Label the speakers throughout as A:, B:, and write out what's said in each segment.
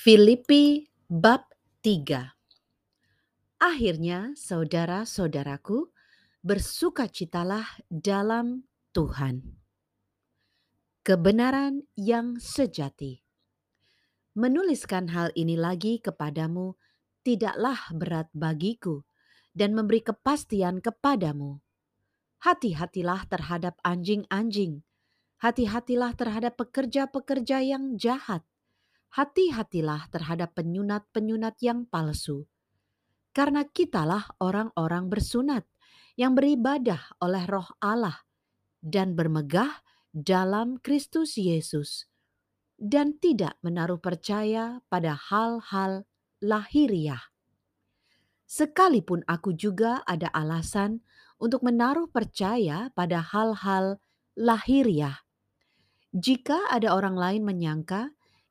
A: Filipi bab 3 Akhirnya saudara-saudaraku bersukacitalah dalam Tuhan. Kebenaran yang sejati. Menuliskan hal ini lagi kepadamu tidaklah berat bagiku dan memberi kepastian kepadamu. Hati-hatilah terhadap anjing-anjing. Hati-hatilah terhadap pekerja-pekerja yang jahat hati-hatilah terhadap penyunat-penyunat yang palsu. Karena kitalah orang-orang bersunat yang beribadah oleh roh Allah dan bermegah dalam Kristus Yesus dan tidak menaruh percaya pada hal-hal lahiriah. Sekalipun aku juga ada alasan untuk menaruh percaya pada hal-hal lahiriah. Jika ada orang lain menyangka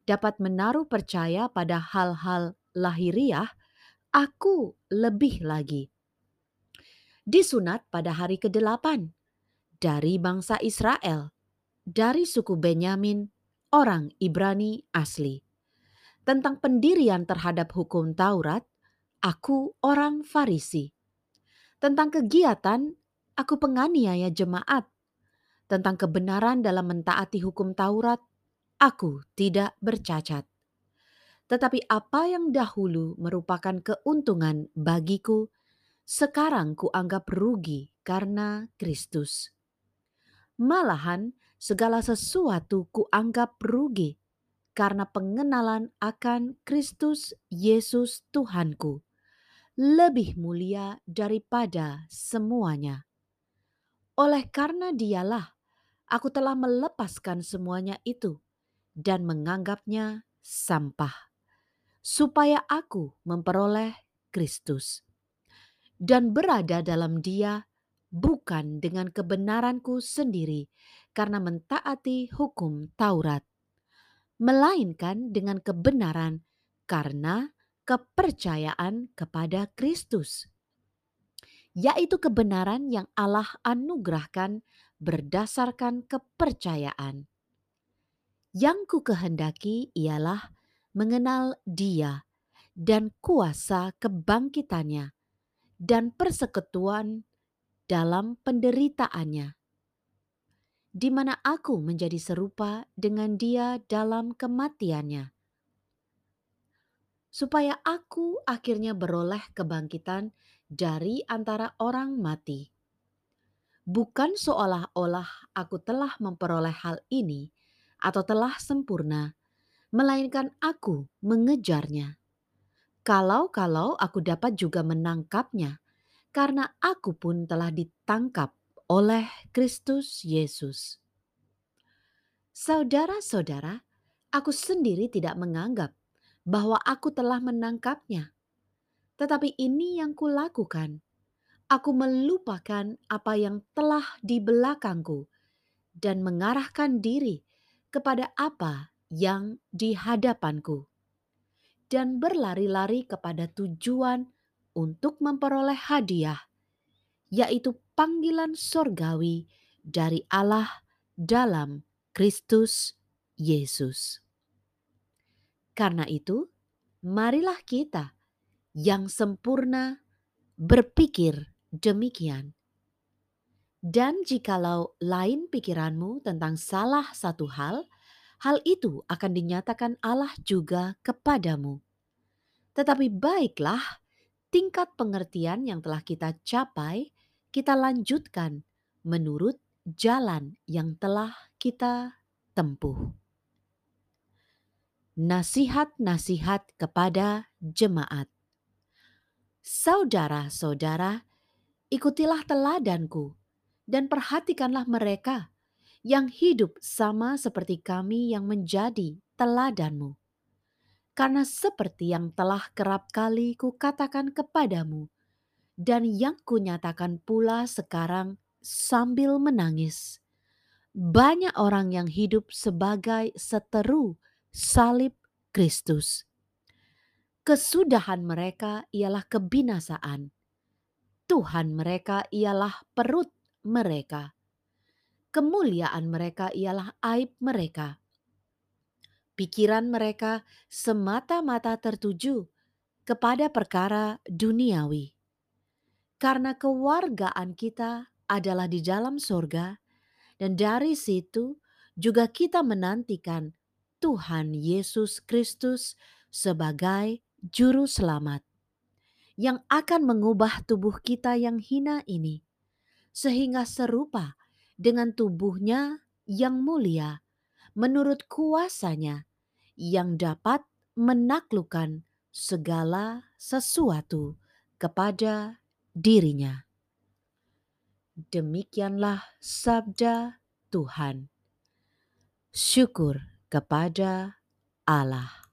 A: dapat menaruh percaya pada hal-hal lahiriah, aku lebih lagi. Disunat pada hari ke-8 dari bangsa Israel, dari suku Benyamin, orang Ibrani asli. Tentang pendirian terhadap hukum Taurat, aku orang Farisi. Tentang kegiatan, aku penganiaya jemaat. Tentang kebenaran dalam mentaati hukum Taurat, aku tidak bercacat. Tetapi apa yang dahulu merupakan keuntungan bagiku, sekarang kuanggap rugi karena Kristus. Malahan segala sesuatu kuanggap rugi karena pengenalan akan Kristus Yesus Tuhanku lebih mulia daripada semuanya. Oleh karena dialah aku telah melepaskan semuanya itu dan menganggapnya sampah, supaya aku memperoleh Kristus. Dan berada dalam Dia bukan dengan kebenaranku sendiri karena mentaati hukum Taurat, melainkan dengan kebenaran karena kepercayaan kepada Kristus, yaitu kebenaran yang Allah anugerahkan berdasarkan kepercayaan yang ku kehendaki ialah mengenal Dia dan kuasa kebangkitannya dan persekutuan dalam penderitaannya, di mana aku menjadi serupa dengan Dia dalam kematiannya, supaya aku akhirnya beroleh kebangkitan dari antara orang mati. Bukan seolah-olah aku telah memperoleh hal ini atau telah sempurna, melainkan aku mengejarnya. Kalau-kalau aku dapat juga menangkapnya, karena aku pun telah ditangkap oleh Kristus Yesus. Saudara-saudara, aku sendiri tidak menganggap bahwa aku telah menangkapnya, tetapi ini yang kulakukan. Aku melupakan apa yang telah di belakangku dan mengarahkan diri kepada apa yang di hadapanku, dan berlari-lari kepada tujuan untuk memperoleh hadiah, yaitu panggilan sorgawi dari Allah dalam Kristus Yesus. Karena itu, marilah kita yang sempurna berpikir demikian. Dan jikalau lain pikiranmu tentang salah satu hal, hal itu akan dinyatakan Allah juga kepadamu. Tetapi baiklah, tingkat pengertian yang telah kita capai, kita lanjutkan menurut jalan yang telah kita tempuh. Nasihat-nasihat kepada jemaat. Saudara-saudara, ikutilah teladanku dan perhatikanlah mereka yang hidup sama seperti kami yang menjadi teladanmu. Karena seperti yang telah kerap kali kukatakan kepadamu, dan yang kunyatakan pula sekarang sambil menangis, banyak orang yang hidup sebagai seteru salib Kristus. Kesudahan mereka ialah kebinasaan. Tuhan mereka ialah perut mereka. Kemuliaan mereka ialah aib mereka. Pikiran mereka semata-mata tertuju kepada perkara duniawi. Karena kewargaan kita adalah di dalam sorga, dan dari situ juga kita menantikan Tuhan Yesus Kristus sebagai Juru Selamat yang akan mengubah tubuh kita yang hina ini, sehingga serupa dengan tubuhnya yang mulia menurut kuasanya yang dapat menaklukkan segala sesuatu kepada dirinya. Demikianlah sabda Tuhan. Syukur kepada Allah.